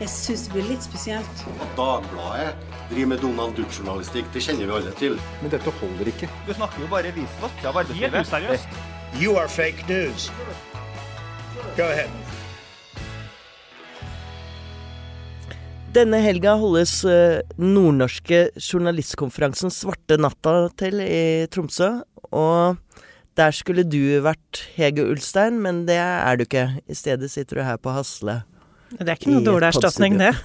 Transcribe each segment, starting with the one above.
Jeg syns det blir litt spesielt. At Dagbladet driver med Donald Duck-journalistikk, det kjenner vi alle til. Men dette holder ikke. Du snakker jo bare visvask av arbeidslivet. useriøst. You are fake news. Go ahead. Denne helga holdes eh, nordnorske journalistkonferansen Svarte natta til i Tromsø. Og der skulle du vært Hege Ulstein, men det er du ikke. I stedet sitter du her på Hasle. Det er ikke noe dårlig erstatning, det.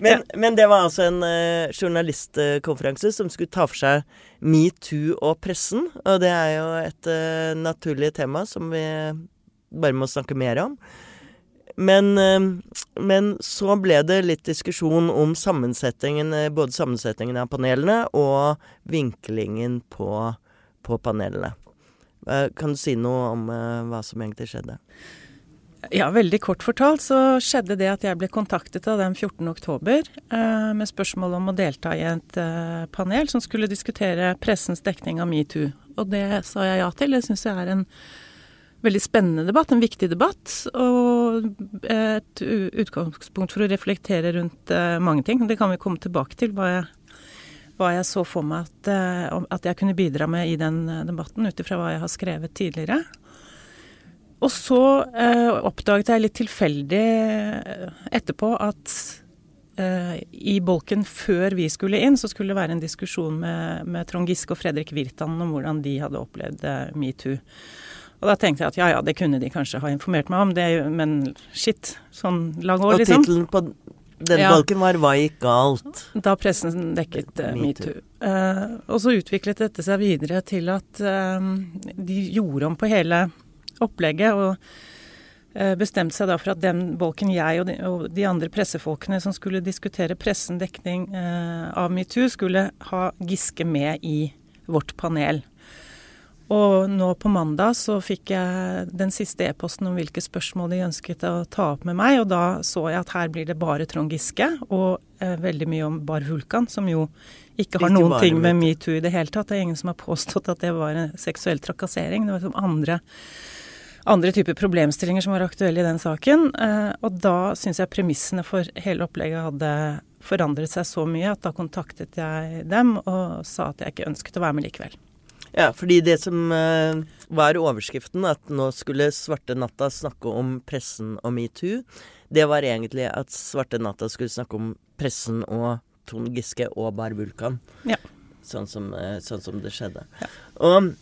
Men, men det var altså en uh, journalistkonferanse som skulle ta for seg metoo og pressen. Og det er jo et uh, naturlig tema som vi bare må snakke mer om. Men, eh, men så ble det litt diskusjon om sammensetningen, både sammensetningen av panelene og vinklingen på, på panelene. Eh, Kan du si noe om eh, hva som egentlig skjedde? Ja, veldig kort fortalt så skjedde det at jeg ble kontaktet av dem 14. oktober eh, med spørsmål om å delta i et eh, panel som skulle diskutere pressens dekning av metoo. Og det sa jeg ja til. Det syns jeg er en veldig spennende debatt, en viktig debatt. Og et utgangspunkt for å reflektere rundt mange ting. Det kan vi komme tilbake til, hva jeg, hva jeg så for meg at, eh, at jeg kunne bidra med i den eh, debatten, ut ifra hva jeg har skrevet tidligere. Og så eh, oppdaget jeg litt tilfeldig eh, etterpå at eh, i bolken før vi skulle inn, så skulle det være en diskusjon med, med Trond Giske og Fredrik Virtanen om hvordan de hadde opplevd eh, metoo. Og da tenkte jeg at ja ja, det kunne de kanskje ha informert meg om, det, men shit, sånn lang år, Og liksom. tittelen på den Ja. balken var 'Hva gikk galt'? Da pressen dekket uh, Metoo. Eh, og så utviklet dette seg videre til at uh, de gjorde om på hele opplegget og bestemte seg da for at den bolken jeg og de, og de andre pressefolkene som skulle diskutere pressen dekning eh, av metoo, skulle ha Giske med i vårt panel. Og nå på mandag så fikk jeg den siste e-posten om hvilke spørsmål de ønsket å ta opp med meg, og da så jeg at her blir det bare Trond Giske og eh, veldig mye om Bar Vulkan, som jo ikke har Ikke noen ting med metoo i det hele tatt. Det er ingen som har påstått at det var en seksuell trakassering. Det var som andre, andre typer problemstillinger som var aktuelle i den saken. Eh, og da syns jeg premissene for hele opplegget hadde forandret seg så mye at da kontaktet jeg dem og sa at jeg ikke ønsket å være med likevel. Ja, fordi det som eh, var overskriften, at nå skulle Svarte Natta snakke om pressen og metoo, det var egentlig at Svarte Natta skulle snakke om pressen og Trond Giske og Bar Vulkan. Ja. Sånn som, eh, sånn som det skjedde. Og,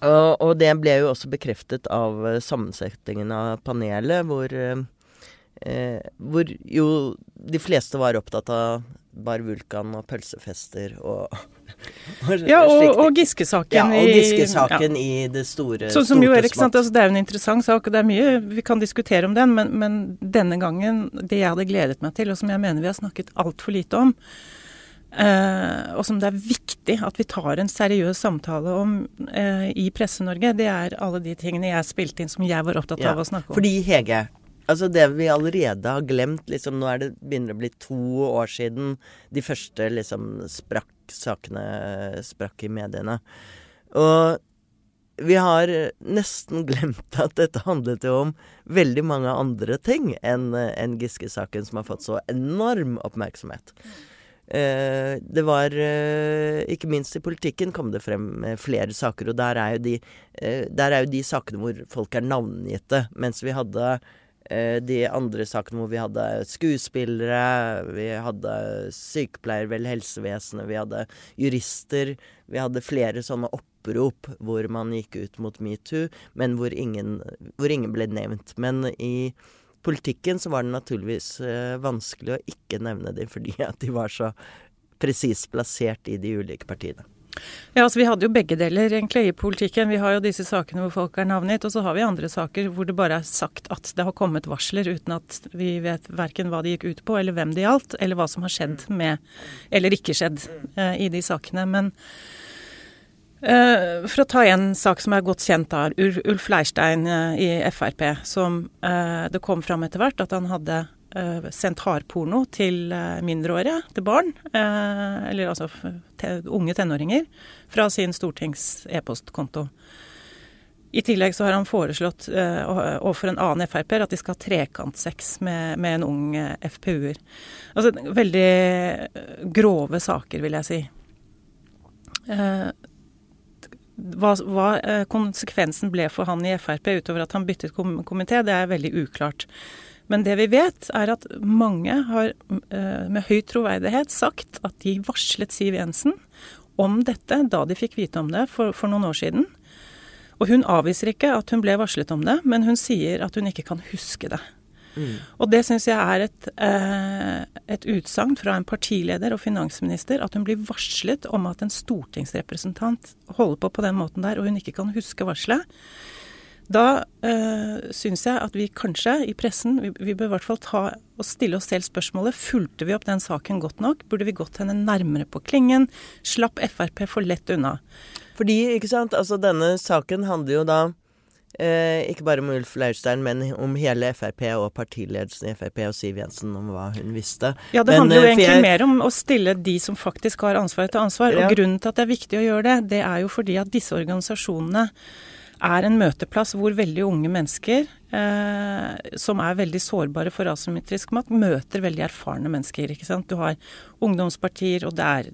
og, og det ble jo også bekreftet av eh, sammensetningen av panelet, hvor, eh, hvor jo de fleste var opptatt av Bar Vulkan og pølsefester og, og Ja, og, og Giske-saken. Ja, og i- Giske-saken i det store Sånn som jo er, ikke sant? Altså, det er jo en interessant sak, og det er mye vi kan diskutere om den, men, men denne gangen, det jeg hadde gledet meg til, og som jeg mener vi har snakket altfor lite om, eh, og som det er viktig at vi tar en seriøs samtale om eh, i Presse-Norge, det er alle de tingene jeg spilte inn som jeg var opptatt Ja, av å snakke om. Fordi Hege, altså det vi allerede har glemt liksom, Nå er det begynner å bli to år siden de første liksom sprakk sakene sprakk i mediene. Og vi har nesten glemt at dette handlet jo om veldig mange andre ting enn en Giske-saken, som har fått så enorm oppmerksomhet. Eh, det var eh, Ikke minst i politikken kom det frem eh, flere saker, og der er jo de, er jo de sakene hvor folk er navngitte. Mens vi hadde de andre sakene hvor vi hadde skuespillere, vi hadde sykepleiere, vel helsevesenet, vi hadde jurister. Vi hadde flere sånne opprop hvor man gikk ut mot metoo, men hvor ingen, hvor ingen ble nevnt. Men i politikken så var det naturligvis eh, vanskelig å ikke nevne dem, fordi at de var så presist plassert i de ulike partiene. Ja, altså Vi hadde jo begge deler egentlig i politikken. Vi har jo disse sakene hvor folk er navngitt, og så har vi andre saker hvor det bare er sagt at det har kommet varsler uten at vi vet verken hva de gikk ut på, eller hvem det gjaldt, eller hva som har skjedd med, eller ikke skjedd eh, i de sakene. Men eh, for å ta en sak som er godt kjent av Ulf Leirstein eh, i Frp, som eh, det kom fram etter hvert at han hadde sendt hardporno til eh, mindreårige, til barn, eh, eller altså unge tenåringer, fra sin stortings-e-postkonto. I tillegg så har han foreslått overfor en annen Frp-er at de skal ha trekantsex med, med en ung FPU-er. Altså veldig grove saker, vil jeg si. Hva, hva konsekvensen ble for han i Frp utover at han byttet kom komité, det er veldig uklart. Men det vi vet, er at mange har med høy troverdighet sagt at de varslet Siv Jensen om dette da de fikk vite om det for, for noen år siden. Og hun avviser ikke at hun ble varslet om det, men hun sier at hun ikke kan huske det. Mm. Og det syns jeg er et, eh, et utsagn fra en partileder og finansminister at hun blir varslet om at en stortingsrepresentant holder på på den måten der, og hun ikke kan huske varselet. Da øh, syns jeg at vi kanskje i pressen vi, vi bør i hvert fall ta og stille oss selv spørsmålet fulgte vi opp den saken godt nok? Burde vi gått henne nærmere på klingen? Slapp Frp for lett unna? Fordi, ikke sant, altså denne saken handler jo da eh, ikke bare om Ulf Leirstein, men om hele Frp og partiledelsen i Frp og Siv Jensen om hva hun visste. Ja, det men, handler jo eh, egentlig jeg... mer om å stille de som faktisk har ansvaret til ansvar. Ja. Og grunnen til at det er viktig å gjøre det, det er jo fordi at disse organisasjonene er en møteplass hvor veldig unge mennesker, eh, som er veldig sårbare for asymmetrisk makt, møter veldig erfarne mennesker. ikke sant? Du har ungdomspartier, og det er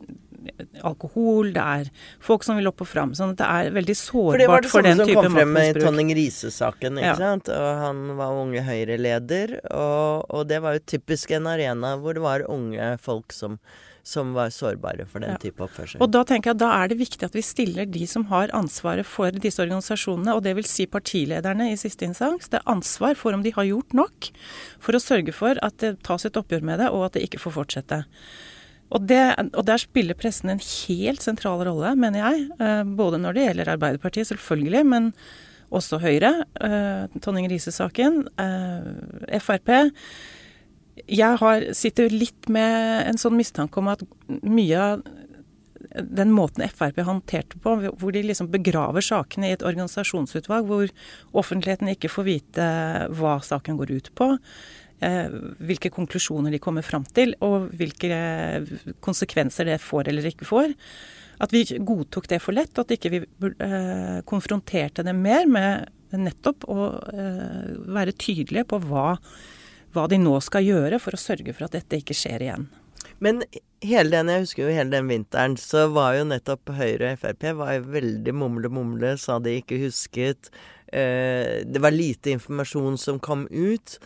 alkohol, det er folk som vil opp og fram. Sånn at det er veldig sårbart for, den type maktmisbruk. For det var det samme som kom frem med Tonning Riise-saken, ikke ja. sant. Og han var unge Høyre-leder, og, og det var jo typisk en arena hvor det var unge folk som som var sårbare for den ja. type oppførsel. Og Da tenker jeg at da er det viktig at vi stiller de som har ansvaret for disse organisasjonene, og det vil si partilederne i siste instans, det er ansvar for om de har gjort nok for å sørge for at det tas et oppgjør med det, og at det ikke får fortsette. Og, det, og, Der spiller pressen en helt sentral rolle, mener jeg. Eh, både når det gjelder Arbeiderpartiet, selvfølgelig, men også Høyre. Eh, Tonning Riise-saken. Eh, Frp jeg har, sitter litt med en sånn mistanke om at mye av den måten Frp håndterte på, hvor de liksom begraver sakene i et organisasjonsutvalg, hvor offentligheten ikke får vite hva saken går ut på, eh, hvilke konklusjoner de kommer fram til, og hvilke konsekvenser det får eller ikke får. At vi godtok det for lett, og at ikke vi eh, konfronterte det mer med nettopp å eh, være tydelige på hva hva de nå skal gjøre for å sørge for at dette ikke skjer igjen. Men hele den, jeg husker jo hele den vinteren, så var jo nettopp Høyre og Frp var veldig mumle-mumle, sa de ikke husket. Eh, det var lite informasjon som kom ut.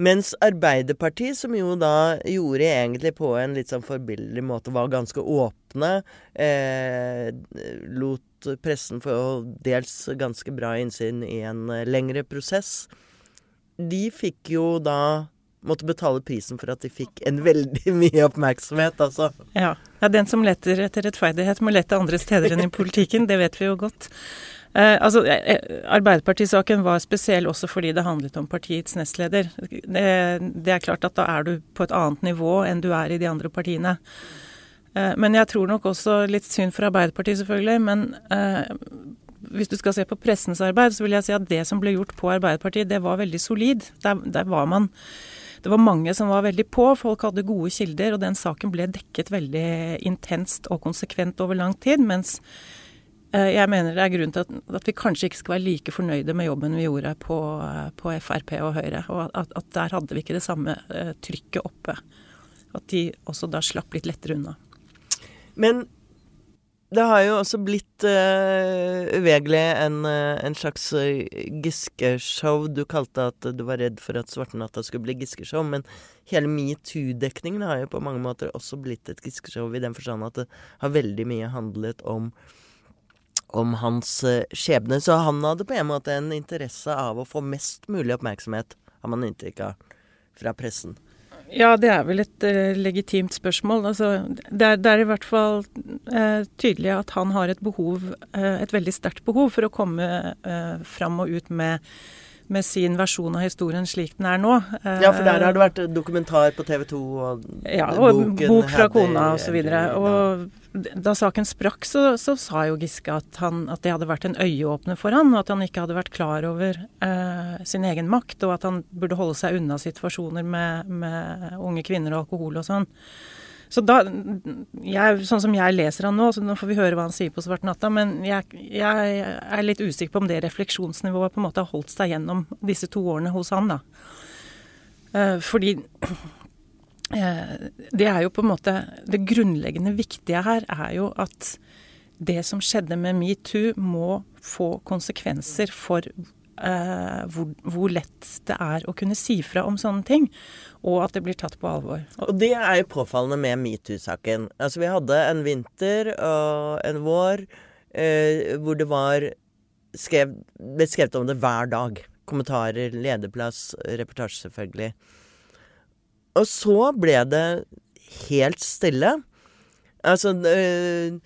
Mens Arbeiderpartiet, som jo da gjorde egentlig på en litt sånn forbilledlig måte, var ganske åpne, eh, lot pressen få dels ganske bra innsyn i en lengre prosess de fikk jo da måtte betale prisen for at de fikk en veldig mye oppmerksomhet, altså. Ja. ja den som leter etter rettferdighet, må lete andre steder enn i politikken. Det vet vi jo godt. Eh, altså, eh, eh, Arbeiderpartisaken var spesiell også fordi det handlet om partiets nestleder. Det, det, er klart at da er du på et annet nivå enn du er i de andre partiene. Eh, men jeg tror nok også litt synd for Arbeiderpartiet, selvfølgelig. Men eh, hvis du skal se på pressens arbeid, så vil jeg si at det som ble gjort på Arbeiderpartiet, det var veldig solid. Der, der var man det var mange som var veldig på, folk hadde gode kilder, og den saken ble dekket veldig intenst og konsekvent over lang tid. Mens eh, jeg mener det er grunn til at, at, vi kanskje ikke skal være like fornøyde med jobben vi gjorde på, på Frp og Høyre. Og at, at, der hadde vi ikke det samme uh, trykket oppe. At de også da slapp litt lettere unna. Men det har jo også blitt uh, uvegelig en, uh, en, slags uh, Giske-show. Du kalte at du var redd for at Svartenatta skulle bli Giske-show, men hele metoo-dekningen har jo på mange måter også blitt et Giske-show, i den forstand at det har veldig mye handlet om om hans skjebne. Så han hadde på en måte en interesse av å få mest mulig oppmerksomhet, har man inntrykk av, fra pressen. Ja, det er vel et uh, legitimt spørsmål. Altså, det, er, det, er, i hvert fall uh, tydelig at han har et behov, uh, et veldig sterkt behov, for å komme fram og ut med med sin versjon av historien slik den er nå. Ja, for der har det vært dokumentar på TV 2 og, ja, og boken bok fra kona osv. Og, så og da saken sprakk, så, så sa jo Giske at, han, at, det hadde vært en øyeåpner for han, og at han ikke hadde vært klar over eh, sin egen makt, og at han burde holde seg unna situasjoner med, med unge kvinner og alkohol og sånn. Så da jeg, Sånn som jeg leser han nå, så nå får vi høre hva han sier på Svart natta, men jeg, jeg er litt usikker på om det refleksjonsnivået på en måte har holdt seg gjennom disse to årene hos han, da. Eh, fordi eh, det er jo på en måte Det grunnleggende viktige her er jo at det som skjedde med metoo, må få konsekvenser for eh, hvor, hvor, lett det er å kunne si fra om sånne ting, og at det blir tatt på alvor. Og det er jo påfallende med metoo-saken. Altså, vi hadde en vinter og en vår eh, hvor det var skrev, ble skrevet om det hver dag. Kommentarer, lederplass, reportasje, selvfølgelig. Og så ble det helt stille. Altså øh,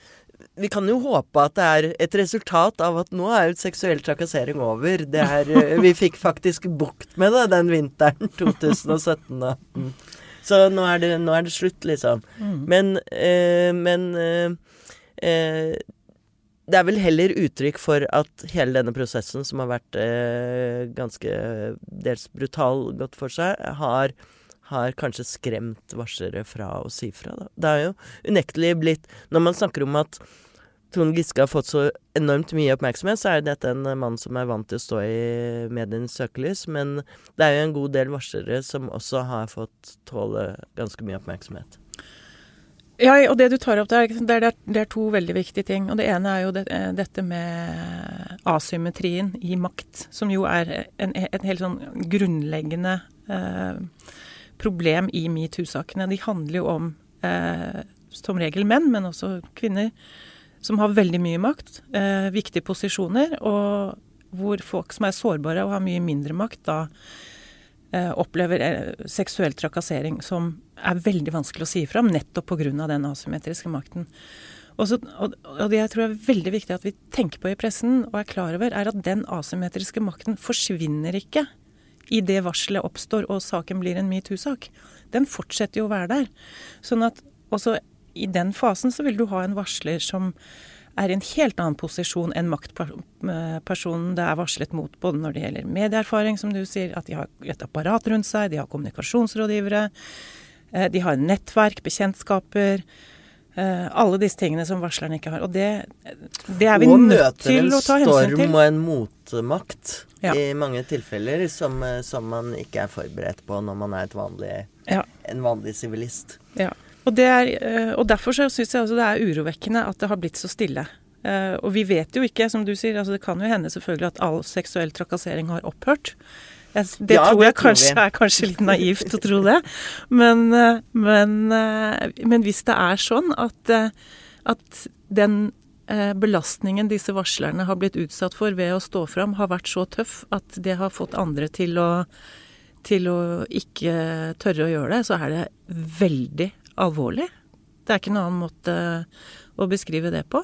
vi kan jo håpe at det er et resultat av at nå er jo seksuell trakassering over. Det er, eh, vi fikk faktisk bukt med det den vinteren 2017 da. Så nå er, det, nå er, det, slutt, liksom. Mm. Men, eh, men eh, eh, det er vel heller uttrykk for at hele denne prosessen, som har vært eh, ganske dels brutal gått for seg, har har kanskje skremt varslere fra å si fra. Da. Det er jo unektelig blitt Når man snakker om at Trond Giske har fått så enormt mye oppmerksomhet, så er dette en mann som er vant til å stå i medienes søkelys. Men det er jo en god del varslere som også har fått tåle ganske mye oppmerksomhet. Ja, og det du tar opp der, det er, det er to veldig viktige ting. Og det ene er jo det, dette med asymmetrien i makt, som jo er en, en helt sånn grunnleggende eh, problem i metoo-sakene. De handler jo om eh, som regel menn, men også kvinner som har veldig mye makt, eh, viktige posisjoner, og hvor folk som er sårbare og har mye mindre makt, da eh, opplever eh, seksuell trakassering som er veldig vanskelig å si fra om, nettopp pga. den asymmetriske makten. Og, så, og, og, det jeg tror er veldig viktig at vi tenker på i pressen og er klar over, er at den asymmetriske makten forsvinner ikke i det varselet oppstår og saken blir en metoo-sak. Den fortsetter jo å være der. Sånn at også i den fasen så vil du ha en varsler som er i en helt annen posisjon enn maktpersonen det er varslet mot, både når det gjelder medieerfaring, som du sier, at de har et apparat rundt seg, de har kommunikasjonsrådgivere, eh, de har nettverk, bekjentskaper. Eh, alle disse tingene som varsleren ikke har. Og det, det er vi nødt til å ta hensyn til. Og møter en storm og en motmakt ja. i mange tilfeller som, eh, som, man ikke er forberedt på når man er vanlig, ja. en vanlig sivilist. Ja. Og, er, eh, og derfor syns jeg altså det er urovekkende at det har blitt så stille. Uh, og vi vet jo ikke, som du sier, altså det kan jo hende selvfølgelig at all seksuell trakassering har opphørt. Jeg, det ja, tror jeg det kanskje vi. er kanskje litt naivt å tro det. Men, uh, men, men, hvis det er sånn at, at den belastningen disse varslerne har blitt utsatt for ved å stå fram, har vært så tøff at det har fått andre til å, til å ikke tørre å gjøre det, så er det veldig alvorlig. Det er ikke noen annen måte å beskrive det på.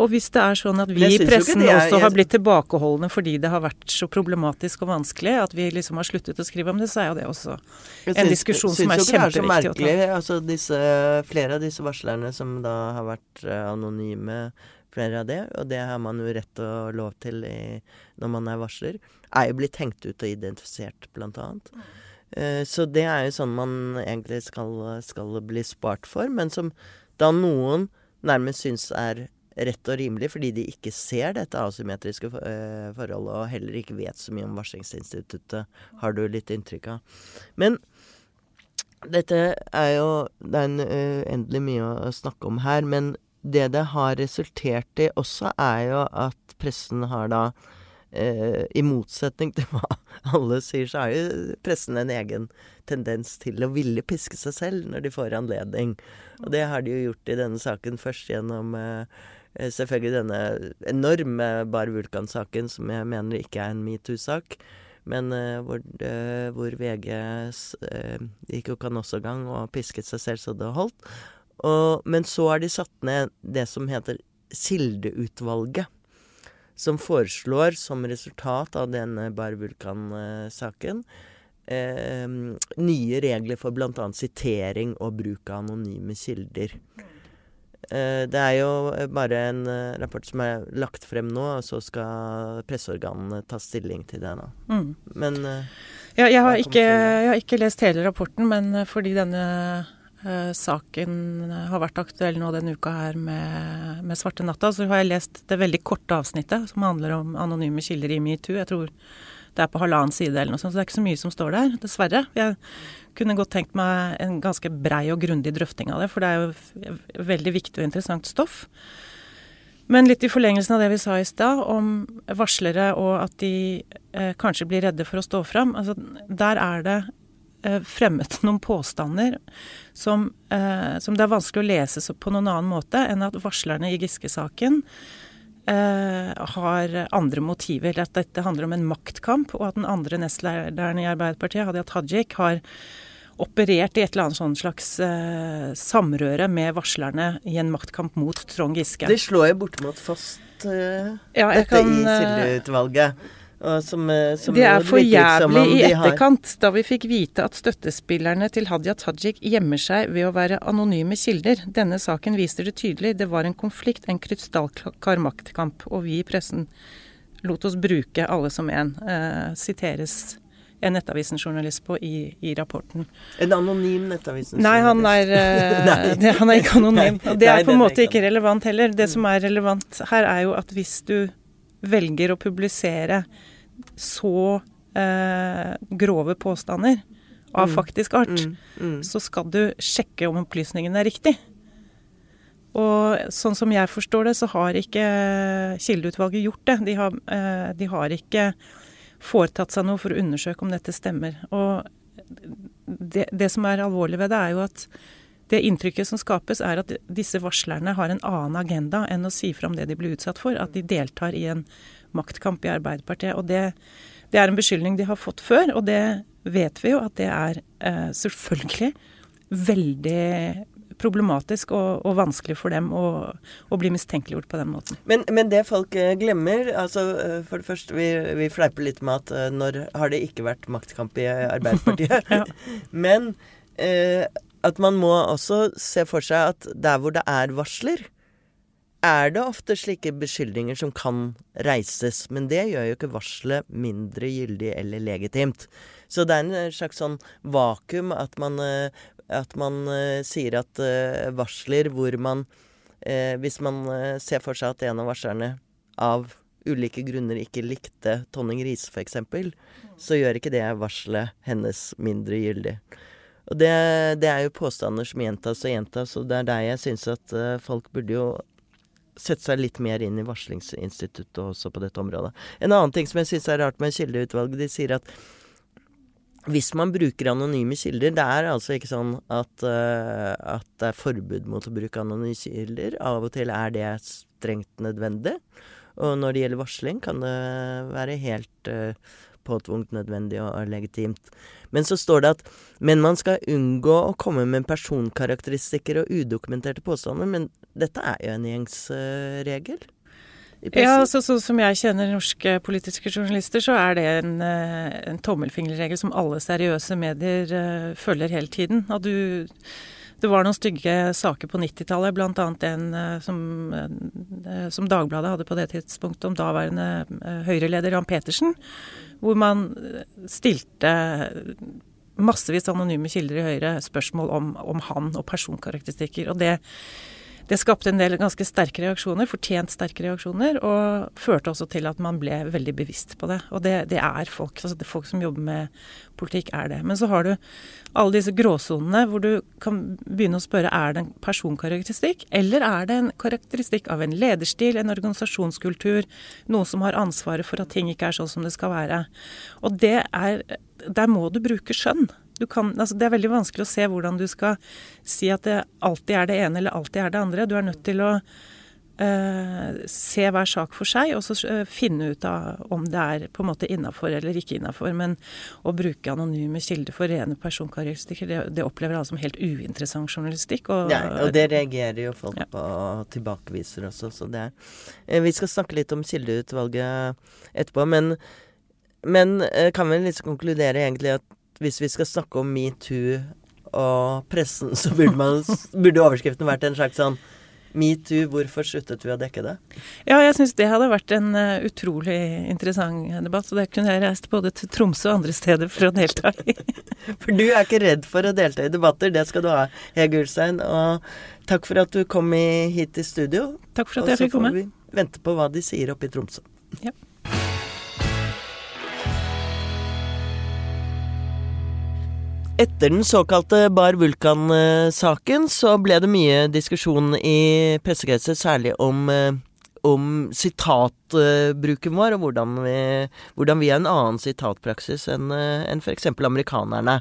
Og hvis det er sånn at vi i pressen er, også har blitt tilbakeholdne fordi det har vært så problematisk og vanskelig, at vi liksom har sluttet å skrive om det, så er jo det også en synes, diskusjon som er kjempeviktig å ta. Altså disse, flere av disse varslerne som da har vært uh, anonyme, flere av det, og det har man jo rett og lov til i, når man er varsler, er jo blitt hengt ut og identifisert, blant annet. Eh, så det er jo sånn man egentlig skal, skal, bli spart for, men som da noen nærmest syns er rett og rimelig, fordi de ikke ser dette asymmetriske eh, forholdet, og heller ikke vet så mye om varslingsinstituttet, har du litt inntrykk av. Men dette er jo Det er en uendelig mye å snakke om her, men det det har resultert i også, er jo at pressen har da eh, I motsetning til hva alle sier, så har jo pressen en egen tendens til å ville piske seg selv når de får anledning. Og det har de jo gjort i denne saken, først gjennom eh, selvfølgelig denne enorme Bar Vulkan-saken, som jeg mener ikke er en metoo-sak. Men uh, hvor, uh, hvor, VG uh, gikk jo kanossagang og pisket seg selv så det holdt. Og, men så har de satt ned det som heter Kildeutvalget som foreslår, som resultat av denne Bar Vulkan-saken, eh, nye regler for bl.a. sitering og bruk av anonyme kilder. Eh, det er jo bare en eh, rapport som er lagt frem nå, og så skal presseorganene ta stilling til det nå. Mm. Men eh, ja, jeg, har ikke, jeg, har ikke, lest hele rapporten, men fordi denne eh, saken har vært aktuell nå denne uka her med, med Svarte natta, så har jeg lest det veldig korte avsnittet som handler om anonyme kilder i metoo. Jeg tror det er på halvannen side eller noe sånt, så det er ikke så mye som står der, dessverre. Jeg kunne godt tenkt meg en ganske brei og grundig drøfting av det, for det er jo veldig viktig og interessant stoff. Men litt i forlengelsen av det vi sa i stad, om varslere og at de eh, kanskje blir redde for å stå fram. Altså, der er det eh, fremmet noen påstander som, eh, som, det er vanskelig å lese på noen annen måte enn at varslerne i Giske-saken Eh, har andre motiver. At dette handler om en maktkamp, og at den andre nestlederen i Arbeiderpartiet, Hadia Tajik, har operert i et eller annet sånn slags uh, samrøre med varslerne i en maktkamp mot Trond Giske. Det slår jo bortimot fast uh, ja, dette kan, i kildeutvalget. Som, som det er for jævlig i etterkant, da vi fikk vite at støttespillerne til Hadia Tajik gjemmer seg ved å være anonyme kilder. Denne saken viser det tydelig. Det var en konflikt, en krystallklar maktkamp. Og vi i pressen lot oss bruke alle som en. Eh, siteres en Nettavisen-journalist på i, i, rapporten. En anonym Nettavisen-journalist? Nei, han er, uh, det, han er ikke anonym. Det er på en måte ikke relevant heller. Det som er relevant her, er jo at hvis du velger å publisere så eh, grove påstander av mm. faktisk art, mm. Mm. så skal du sjekke om opplysningene er riktig. Og sånn som jeg forstår det, så har ikke Kildeutvalget gjort det. De har, eh, de har ikke foretatt seg noe for å undersøke om dette stemmer. Og det, det, som er alvorlig ved det, er jo at det inntrykket som skapes, er at disse varslerne har en annen agenda enn å si fra om det de blir utsatt for. At de deltar i en maktkamp i Arbeiderpartiet. Og det, det er en beskyldning de har fått før, og det vet vi jo at det er eh, selvfølgelig veldig problematisk og, og vanskelig for dem å, å, bli mistenkeliggjort på den måten. Men, men det folk eh, glemmer altså eh, For det første, vi, vi fleiper litt med at uh, når har det ikke vært maktkamp i Arbeiderpartiet? ja. Men eh, at man må også se for seg at der hvor det er varsler, er det ofte slike beskyldninger som kan reises. Men det gjør jo ikke varselet mindre gyldig eller legitimt. Så det er en slags sånn vakuum at man at man uh, sier at varsler hvor man Hvis man ser for seg at en av varslerne av ulike grunner ikke likte Tonning Riise f.eks., så gjør ikke det varselet hennes mindre gyldig. Og det, det, er jo påstander som gjentas og gjentas, og det er der jeg syns at folk burde jo sette seg litt mer inn i varslingsinstituttet også på dette området. En annen ting som jeg syns er rart med kildeutvalget, de sier at hvis man bruker anonyme kilder Det er altså ikke sånn at, uh, at, det er forbud mot å bruke anonyme kilder. Av og til er det strengt nødvendig. Og når det gjelder varsling, kan det være helt uh, påtvunget nødvendig og, legitimt. Men så står det at men man skal unngå å komme med personkarakteristikker og udokumenterte påstander. Men dette er jo en gjengsregel. Ja, så, så, som jeg kjenner norske politiske journalister, så er det en, eh, en tommelfingerregel som alle seriøse medier uh, følger hele tiden. Og du det var noen stygge saker på 90-tallet, bl.a. en uh, som, som, Dagbladet hadde på det tidspunktet om daværende Høyre-leder Jan Petersen, hvor man stilte massevis anonyme kilder i Høyre spørsmål om, om han og personkarakteristikker. Og det det skapte en del ganske sterke reaksjoner, fortjent sterke reaksjoner, og førte også til at man ble veldig bevisst på det. Og det, det er folk. altså det Folk som jobber med politikk, er det. Men så har du alle disse gråsonene hvor du kan begynne å spørre er det en personkarakteristikk, eller er det en karakteristikk av en lederstil, en organisasjonskultur, noen som har ansvaret for at ting ikke er sånn som det skal være. Og det er Der må du bruke skjønn. Kan, altså det er veldig vanskelig å se hvordan du skal si at det alltid er det ene eller alltid er det andre. Du er nødt til å uh, se hver sak for seg, og så uh, finne ut av om det er på en måte innafor eller ikke innafor. Men å bruke anonyme kilder for rene personkarakteristikker, det, det opplever alle som helt uinteressant journalistikk. Og, ja, og det reagerer jo folk ja. på og tilbakeviser også, så det er uh, Vi skal snakke litt om kildeutvalget etterpå, men men kan vi liksom konkludere egentlig at hvis vi skal snakke om metoo og pressen, så burde, man, burde overskriften vært en slags sånn Metoo, hvorfor sluttet vi å dekke det? Ja, jeg syns det hadde vært en uh, utrolig interessant debatt. Og det kunne jeg reist både til Tromsø og andre steder for å delta i. for du er ikke redd for å delta i debatter, det skal du ha, Hege Ulstein. Og takk for at du kom i, hit i studio. Takk for at jeg fikk komme. Og så får vi vente på hva de sier oppe i Tromsø. Ja. Etter den såkalte Bar Vulkan-saken så ble det mye diskusjon i pressekretser, særlig om, eh, om sitatbruken vår, og hvordan vi, hvordan vi har en annen sitatpraksis enn eh, en f.eks. amerikanerne.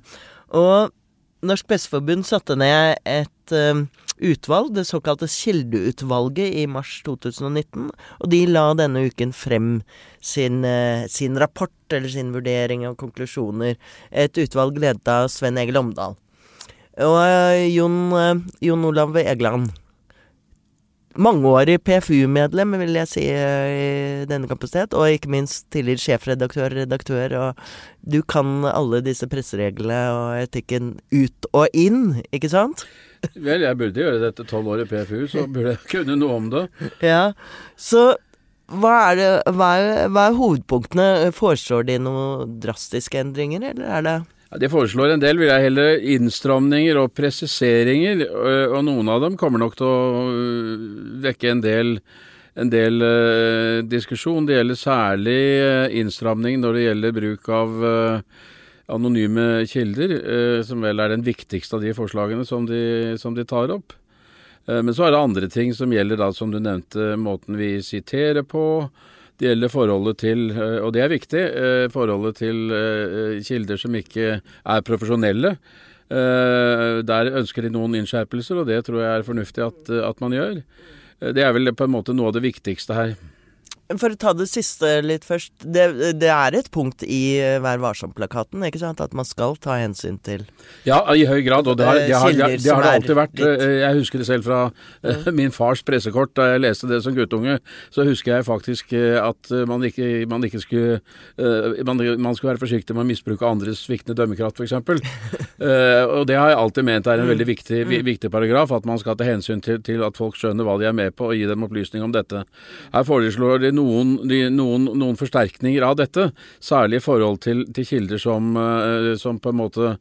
Og Norsk Presseforbund satte ned et uh, utvalg, det såkalte Kildeutvalget, i mars 2019. Og de la denne uken frem sin, uh, sin rapport, eller sin vurdering av konklusjoner. Et utvalg ledet av Sven Egil Omdal. Og uh, Jon, Jon Olav Egeland mangeårig PFU-medlem, vil jeg si, i denne kapasitet. Og ikke minst tidligere sjefredaktør, redaktør. Og du kan alle disse pressereglene og etikken ut og inn, ikke sant? Vel, jeg burde gjøre dette tolv år i PFU, så burde jeg kunne noe om det. Ja, så hva er, det, hva er, hva er hovedpunktene? Foreslår de noen drastiske endringer, eller er det ja, De foreslår en del, vil jeg heller, innstramninger og presiseringer. Og noen av dem kommer nok til å vekke en del, en del uh, diskusjon. Det gjelder særlig innstramning når det gjelder bruk av uh, anonyme kilder, som vel er den viktigste av de forslagene som de, som de tar opp. men så er det andre ting som gjelder, da, som du nevnte, måten vi siterer på. Det gjelder forholdet til, eh, og det er viktig, eh, forholdet til eh, kilder som ikke er profesjonelle. Der ønsker de noen innskjerpelser, og det tror jeg er fornuftig at, at man gjør. Det er vel på en måte noe av det viktigste her. For å ta det siste litt først. Det, det er et punkt i eh, Vær varsom-plakaten, ikke sant? At man skal ta hensyn til Ja, i høy grad. Og det har det, har, det, det har alltid vært. Eh, jeg husker det selv fra mm. min fars pressekort da jeg leste det som guttunge. Så husker jeg faktisk at man ikke, man ikke skulle man, man, skulle være forsiktig med å misbruke andres sviktende dømmekraft, f.eks. og det har jeg alltid ment er en veldig viktig, mm. viktig paragraf. At man skal ta hensyn til, til, at folk skjønner hva de er med på, og gi dem opplysning om dette. Her foreslår de noen, noen, noen, forsterkninger av dette, særlig i forhold til, til kilder som, eh, som, på en måte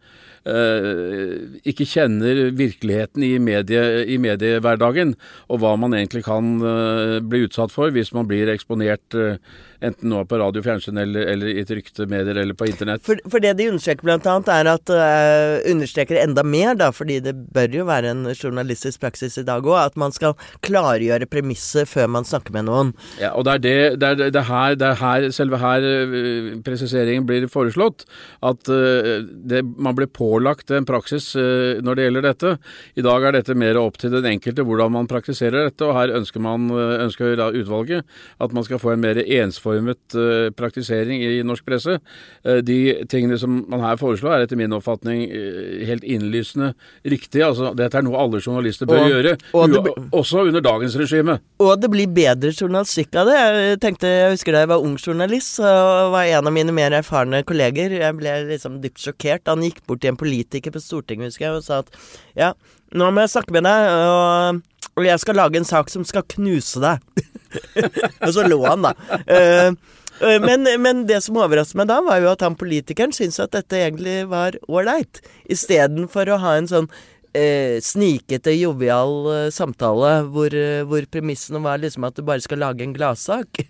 eh, ikke kjenner virkeligheten i, medie, i, mediehverdagen, og hva man egentlig kan eh, bli utsatt for hvis man blir eksponert eh, enten nå på radio, fjernsyn eller, eller i trykte medier eller på internett. For, for det de understreker bl.a. er at uh, understreker enda mer, da, fordi det bør jo være en journalistisk praksis i dag òg, at man skal klargjøre premisset før man snakker med noen. Ja, og det er, det, det er, det er her, det er her, selve her uh, presiseringen blir foreslått. At uh, det, man blir pålagt en praksis når det gjelder dette. I dag er dette mer opp til den enkelte hvordan man praktiserer dette, og her ønsker man, ønsker da utvalget at man skal få en mer ensformig ensformet uh, praktisering i norsk presse. Uh, de tingene som man her foreslår, er etter min oppfatning uh, helt innlysende riktig. Altså, dette er noe alle journalister bør og, gjøre, og det, også under dagens regime. Og det blir bedre journalistikk av det. Jeg tenkte, jeg husker da jeg var ung journalist, så var en av mine mer erfarne kolleger Jeg ble liksom dypt sjokkert. Han gikk bort til en politiker på Stortinget, husker jeg, og sa at ja, nå må jeg snakke med deg, og, og jeg skal lage en sak som skal knuse deg. og så lå han, da. Uh, men, men, det som overrasket meg da, var jo at han politikeren syntes at dette egentlig var ålreit. Istedenfor å ha en sånn eh, snikete, jovial eh, samtale hvor, eh, hvor premissene var liksom at du bare skal lage en gladsak.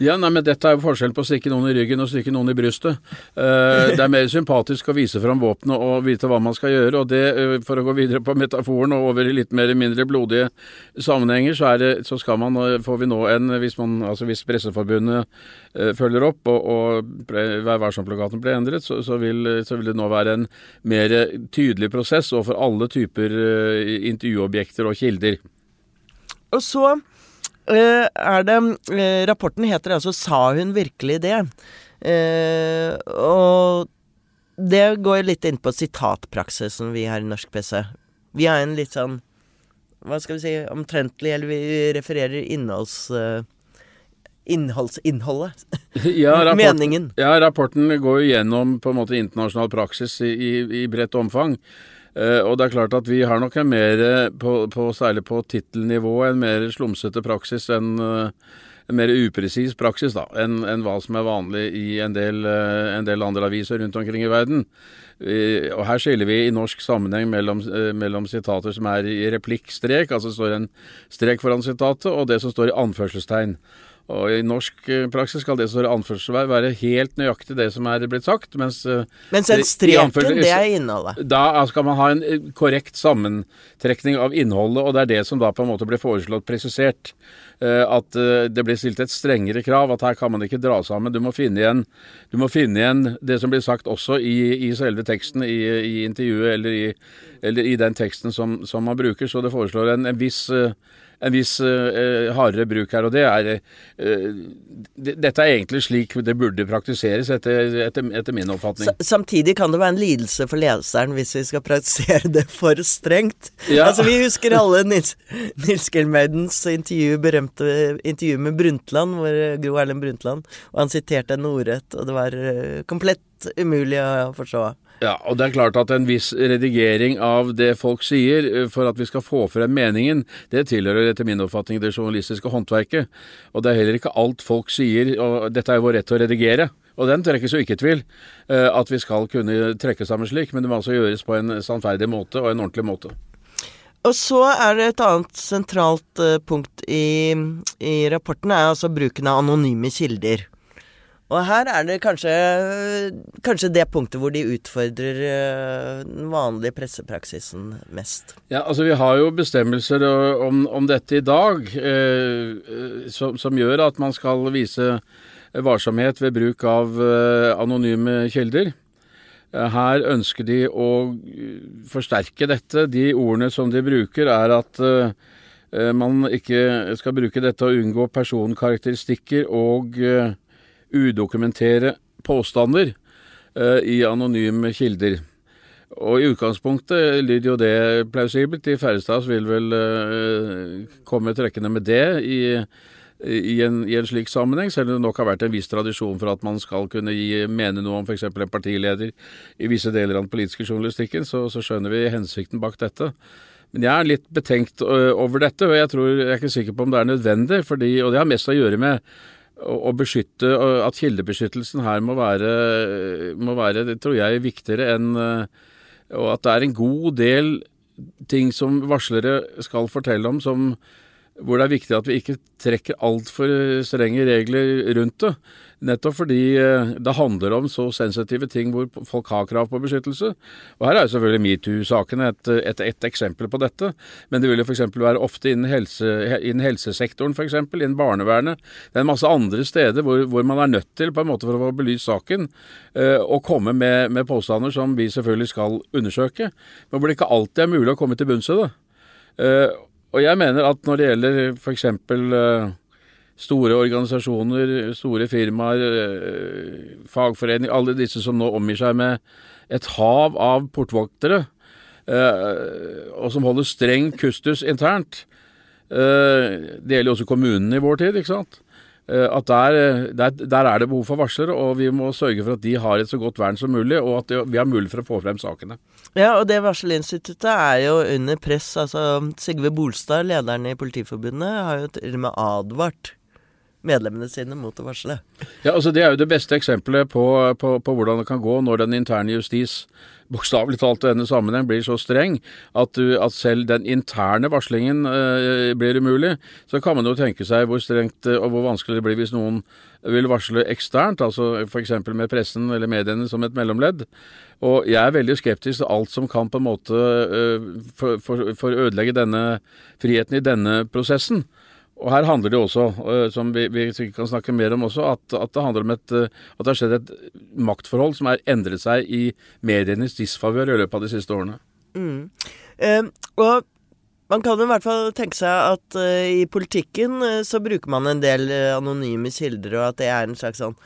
Ja, nei, men dette er jo forskjell på å stikke noen i ryggen og stikke noen i brystet. Eh, det er mer sympatisk å vise fram våpenet og vite hva man skal gjøre. Og det, eh, for å gå videre på metaforen og over i litt mer mindre blodige sammenhenger, så, det, så skal man, får vi nå en, hvis, man, altså hvis Presseforbundet eh, følger opp og, og Vær varsom-plakaten ble endret, så, så, vil, så vil det nå være en mer tydelig prosess overfor alle typer uh, intervjuobjekter og kilder. Og så uh, er det uh, Rapporten heter altså 'Sa hun virkelig det?' og det går litt inn på sitatpraksisen vi har i norsk PC. Vi har en litt sånn Hva skal vi si omtrentlig, eller vi refererer innholds innholdsinnholdet. Ja, rapport, Meningen. Ja, rapporten går jo gjennom på en måte internasjonal praksis i, i, i bredt omfang. Uh, og det er klart at vi har nok en mer, på, på, særlig på tittelnivå, en mer slumsete praksis enn uh, en mer upresis praksis da, enn en hva som er vanlig i en del, uh, en del, andre aviser rundt omkring i verden. og Her skiller vi i norsk sammenheng mellom, mellom sitater som er i replikkstrek, altså står en strek foran sitatet, og det som står i anførselstegn. Og I norsk eh, praksis skal det som står anførselsvær være helt nøyaktig det som er blitt sagt. Mens, eh, mens en streken, det er innholdet? Da skal man ha en eh, korrekt sammentrekning av innholdet, og det er det som da på en måte blir foreslått presisert. At det blir stilt et strengere krav, at her kan man ikke dra sammen. Du må finne igjen, må finne igjen det som blir sagt også i, i selve teksten, i, i intervjuet eller i, eller i, den teksten som, som, man bruker. Så det foreslår en, en viss en viss eh, hardere bruk her. Og det er uh, Dette er egentlig slik det burde praktiseres, etter, etter, etter min oppfatning. S samtidig kan det være en lidelse for leseren hvis vi skal praktisere det for strengt. Ja. Altså Vi husker alle Nils, Nils Gelmeidens intervju, berømte intervju med Brundtland, hvor Gro Erlend Brundtland, og han siterte en ordrett, og det var komplett umulig å forstå. Ja, og det er klart at en viss redigering av det folk sier, eh, for at vi skal få frem meningen, det tilhører etter min oppfatning det journalistiske håndverket. Og det er heller ikke alt folk sier, og dette er jo vår rett til å redigere. Og den trekkes jo ikke i tvil, eh, at vi skal kunne trekke sammen slik, men det må altså gjøres på en sannferdig måte og en ordentlig måte. Og så er det et annet sentralt eh, punkt i, i rapporten, er altså bruken av anonyme kilder. Og her er det kanskje, kanskje det punktet hvor de utfordrer eh, den vanlige pressepraksisen mest. Ja, altså Vi har jo bestemmelser om, om dette i dag eh, som, som, gjør at man skal vise varsomhet ved bruk av eh, anonyme kilder. Eh, her ønsker de å forsterke dette. De ordene som de bruker, er at eh, man ikke skal bruke dette å unngå personkarakteristikker og eh, udokumentere påstander eh, i anonyme kilder. Og i utgangspunktet lyder jo det plausibelt. De færreste av oss vil vel uh, komme trekkende med det i, i, en, i, en, slik sammenheng, selv om det nok har vært en viss tradisjon for at man skal kunne gi, mene noe om f.eks. en partileder i visse deler av den politiske journalistikken, så, så, skjønner vi hensikten bak dette. Men jeg er litt betenkt over dette, og jeg, tror, jeg er ikke sikker på om det er nødvendig, fordi, og det har mest å gjøre med å beskytte At kildebeskyttelsen her må være, må være det tror jeg, viktigere enn Og at det er en god del ting som varslere skal fortelle om som hvor det er viktig at vi ikke trekker altfor strenge regler rundt det. Nettopp fordi eh, det handler om så sensitive ting hvor folk har krav på beskyttelse. Og Her er jo selvfølgelig metoo-sakene et, et, et, eksempel på dette. Men det vil jo f.eks. være ofte innen, helse, innen helsesektoren, f.eks. innen barnevernet. Det er en masse andre steder hvor, hvor, man er nødt til, på en måte for å få belyst saken, eh, å komme med, med påstander som vi selvfølgelig skal undersøke. Men hvor det ikke alltid er mulig å komme til bunns i det. Uh, og jeg mener at når det gjelder f.eks. Uh, store organisasjoner, store firmaer, uh, fagforeninger, alle disse som nå omgir seg med et hav av portvoktere, uh, og som holder streng kustus internt Det gjelder jo også kommunene i vår tid, ikke sant. Eh, at der, der, der, er det behov for varslere, og vi må sørge for at de har et så godt vern som mulig, og at vi har mulighet for å få frem sakene. Ja, og det varselinstituttet er jo under press. altså Sigve Bolstad, lederen i Politiforbundet, har jo til og med advart medlemmene sine mot å varsle. Ja, altså Det er jo det beste eksempelet på, på, på hvordan det kan gå når den interne justis bokstavelig talt i denne sammenheng blir så streng at, du, at selv den interne varslingen eh, blir umulig, så kan man jo tenke seg hvor strengt uh, og hvor vanskelig det blir hvis noen vil varsle eksternt, altså f.eks. med pressen eller mediene som et mellomledd. Og jeg er veldig skeptisk til alt som kan på en måte uh, for, for, for ødelegge denne friheten i denne prosessen. Og her handler det også, eh, som vi, sikkert kan snakke mer om også, at, at, det handler om et, eh, at det har skjedd et maktforhold som har endret seg i medienes disfavør i løpet av de siste årene. Mm. Eh, og man kan i hvert fall tenke seg at eh, i politikken eh, så bruker man en del anonyme kilder, og at det er en slags sånn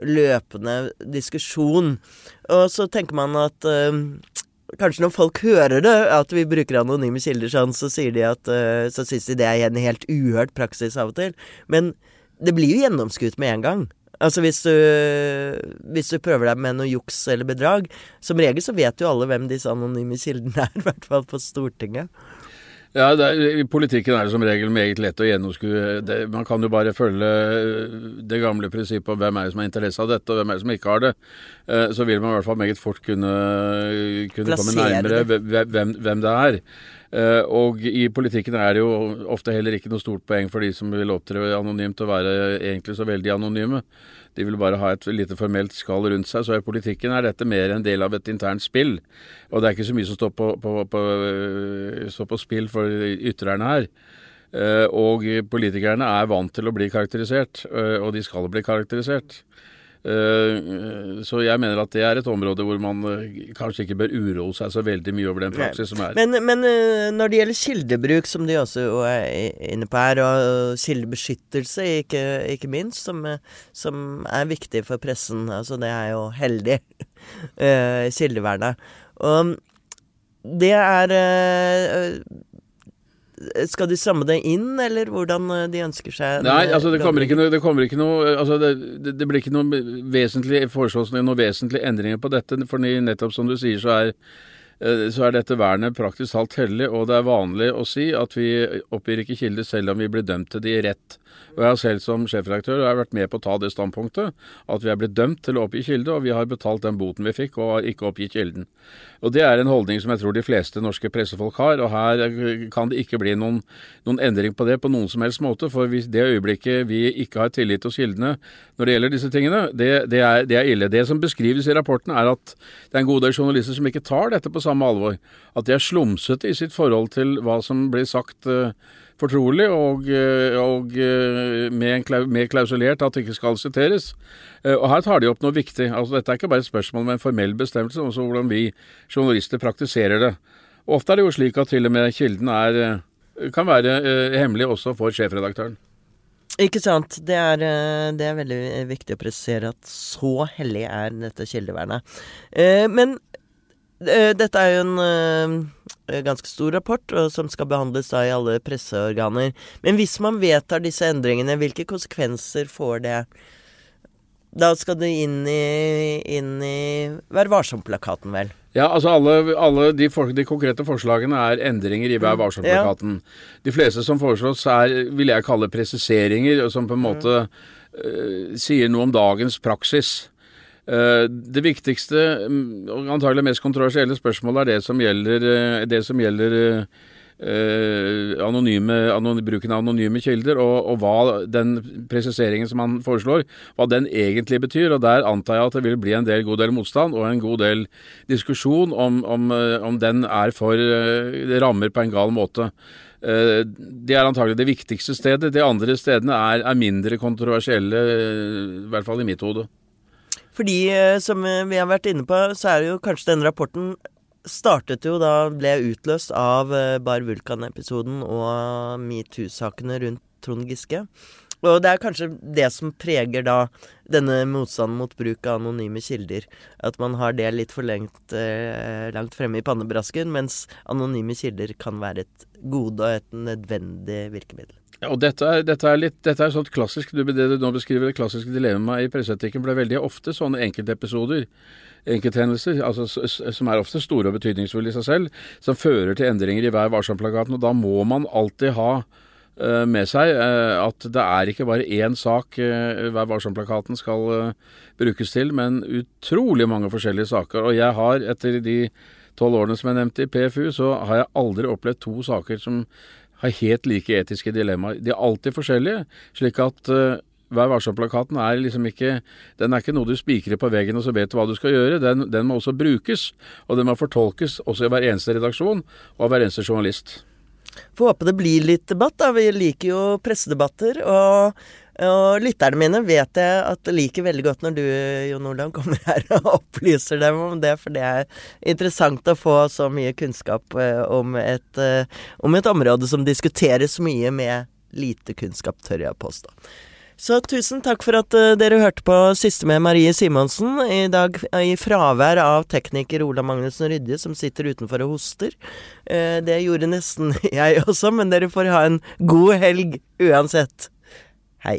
løpende diskusjon. Og så tenker man at Kanskje når folk hører det, at vi bruker anonyme kilder sånn, så sier de at uh, Så syns de det er en helt uhørt praksis av og til. Men det blir jo gjennomskutt med en gang. Altså hvis du, hvis du prøver deg med noe juks eller bedrag Som regel så vet jo alle hvem disse anonyme kildene er, i hvert fall på Stortinget. Ja, er, I politikken er det som regel meget lett å gjennomskue. Det, man kan jo bare følge eh, det gamle prinsippet om hvem er det som har interesse av dette, og hvem er det som ikke har det. Eh, så vil man i hvert fall meget fort kunne, kunne komme nærmere hvem, hvem, det er. Eh, og i politikken er det jo ofte heller ikke noe stort poeng for de som vil opptre anonymt, å være egentlig så veldig anonyme. De vil bare ha et lite formelt skall rundt seg. Så i politikken er dette mer en del av et internt spill. Og det er ikke så mye som står på, på, på, står på spill for ytrerne her. Eh, og politikerne er vant til å bli karakterisert, eh, og de skal bli karakterisert. Eh, så jeg mener at det er et område hvor man eh, kanskje ikke bør uroe seg så veldig mye over den praksis som er. Men, men, eh, når det gjelder kildebruk, som de også er inne på her, og kildebeskyttelse ikke, ikke minst, som, som, er viktig for pressen, altså det er jo heldig, kildevernet. Og det er skal de stramme det inn, eller hvordan eh, de ønsker seg Nei, altså det kommer ikke noe, det, kommer ikke noe altså det, det, det, blir ikke noe vesentlig foreslås noen vesentlige endringer på dette. For nettopp som du sier, så er, eh, så er dette vernet praktisk talt hellig. Og det er vanlig å si at vi oppgir ikke kilder selv om vi blir dømt til det i rett. Og jeg har selv som sjefredaktør har vært med på å ta det standpunktet at vi er blitt dømt til å oppgi kilde, og vi har betalt den boten vi fikk og har ikke oppgitt kilden. Og Det er en holdning som jeg tror de fleste norske pressefolk har, og her kan det ikke bli noen, noen endring på det på noen som helst måte. For hvis det øyeblikket vi ikke har tillit hos kildene når det gjelder disse tingene, det, det, er, det er ille. Det som beskrives i rapporten er at det er en god del journalister som ikke tar dette på samme alvor. At de er slumsete i sitt forhold til hva som blir sagt uh, fortrolig og, eh, og eh, med, med, klausulert at det ikke skal siteres. Eh, og Her tar de opp noe viktig. Altså Dette er ikke bare et spørsmål med en formell bestemmelse, men også hvordan vi journalister praktiserer det. Ofte er det jo slik at til og med kilden er, kan være hemmelig også for sjefredaktøren. Ikke sant. Det er, det er, veldig viktig å presisere at så hellig er dette kildevernet. Men dette er jo en Eh, ganske stor rapport, og som skal behandles da i alle presseorganer. Men hvis man vedtar disse endringene, hvilke konsekvenser får det? Da skal det inn i, inn i Vær varsom-plakaten, vel? Ja, altså alle, alle de, for, de, konkrete forslagene er endringer i Vær mm, varsom-plakaten. Ja. De fleste som foreslås er, vil jeg kalle presiseringer, som på en måte uh, sier noe om dagens praksis. Eh, det viktigste mm, og antagelig mest kontroversielle spørsmålet er det som gjelder, eh, det som gjelder eh, anonyme, anony, bruken av anonyme kilder, og, og, hva den presiseringen som han foreslår, hva den egentlig betyr. og Der antar jeg at det vil bli en del, god del motstand og en god del diskusjon om, om, om den er for rammer på en gal måte. Det er antagelig det viktigste stedet. De andre stedene er, er mindre kontroversielle, i hvert fall i mitt hode. Fordi, eh, som eh, vi har vært inne på, så er det jo kanskje denne rapporten startet jo da, ble utløst av eh, Bar Vulkan-episoden og metoo-sakene rundt Trond Giske. Og det er kanskje det som preger da denne motstanden mot bruk av anonyme kilder. At man har det litt for lengt, eh, langt fremme i pannebrasken, mens anonyme kilder kan være et gode og et nødvendig virkemiddel. Ja, og dette er, dette er, litt, dette er sånn klassisk, det du nå beskriver det klassiske dilemmaet i presseetikken. For det er veldig ofte sånne enkeltepisoder, enkelthendelser, altså, som er ofte store og betydningsfulle i seg selv, som fører til endringer i Vær varsom-plakaten. Og da må man alltid ha uh, med seg uh, at det er ikke bare én sak uh, Vær varsom-plakaten skal brukes til, men utrolig mange forskjellige saker. Og jeg har, etter de tolv årene som jeg nevnte i PFU, så har jeg aldri opplevd to saker som har helt like etiske dilemmaer. De er alltid forskjellige, slik at uh, Vær varsom-plakaten er liksom ikke Den er ikke noe du spikrer på veggen og så vet du hva du skal gjøre. Den, den, må også brukes, og den må fortolkes også i hver eneste redaksjon og av hver eneste journalist. Får håpe det blir litt debatt, da. Vi liker jo pressedebatter. Og og lytterne mine vet jeg at liker veldig godt når du, Jon Olav, kommer her og opplyser dem om det, for det er interessant å få så mye kunnskap eh, om et, eh, om et område som diskuteres mye med lite kunnskap, tør jeg påstå. Så tusen takk for at uh, dere hørte på Siste med Marie Simonsen. I dag i fravær av tekniker Ola Magnussen Rydje, som sitter utenfor og hoster. Det gjorde nesten jeg også, men dere får ha en god helg uansett. Hei.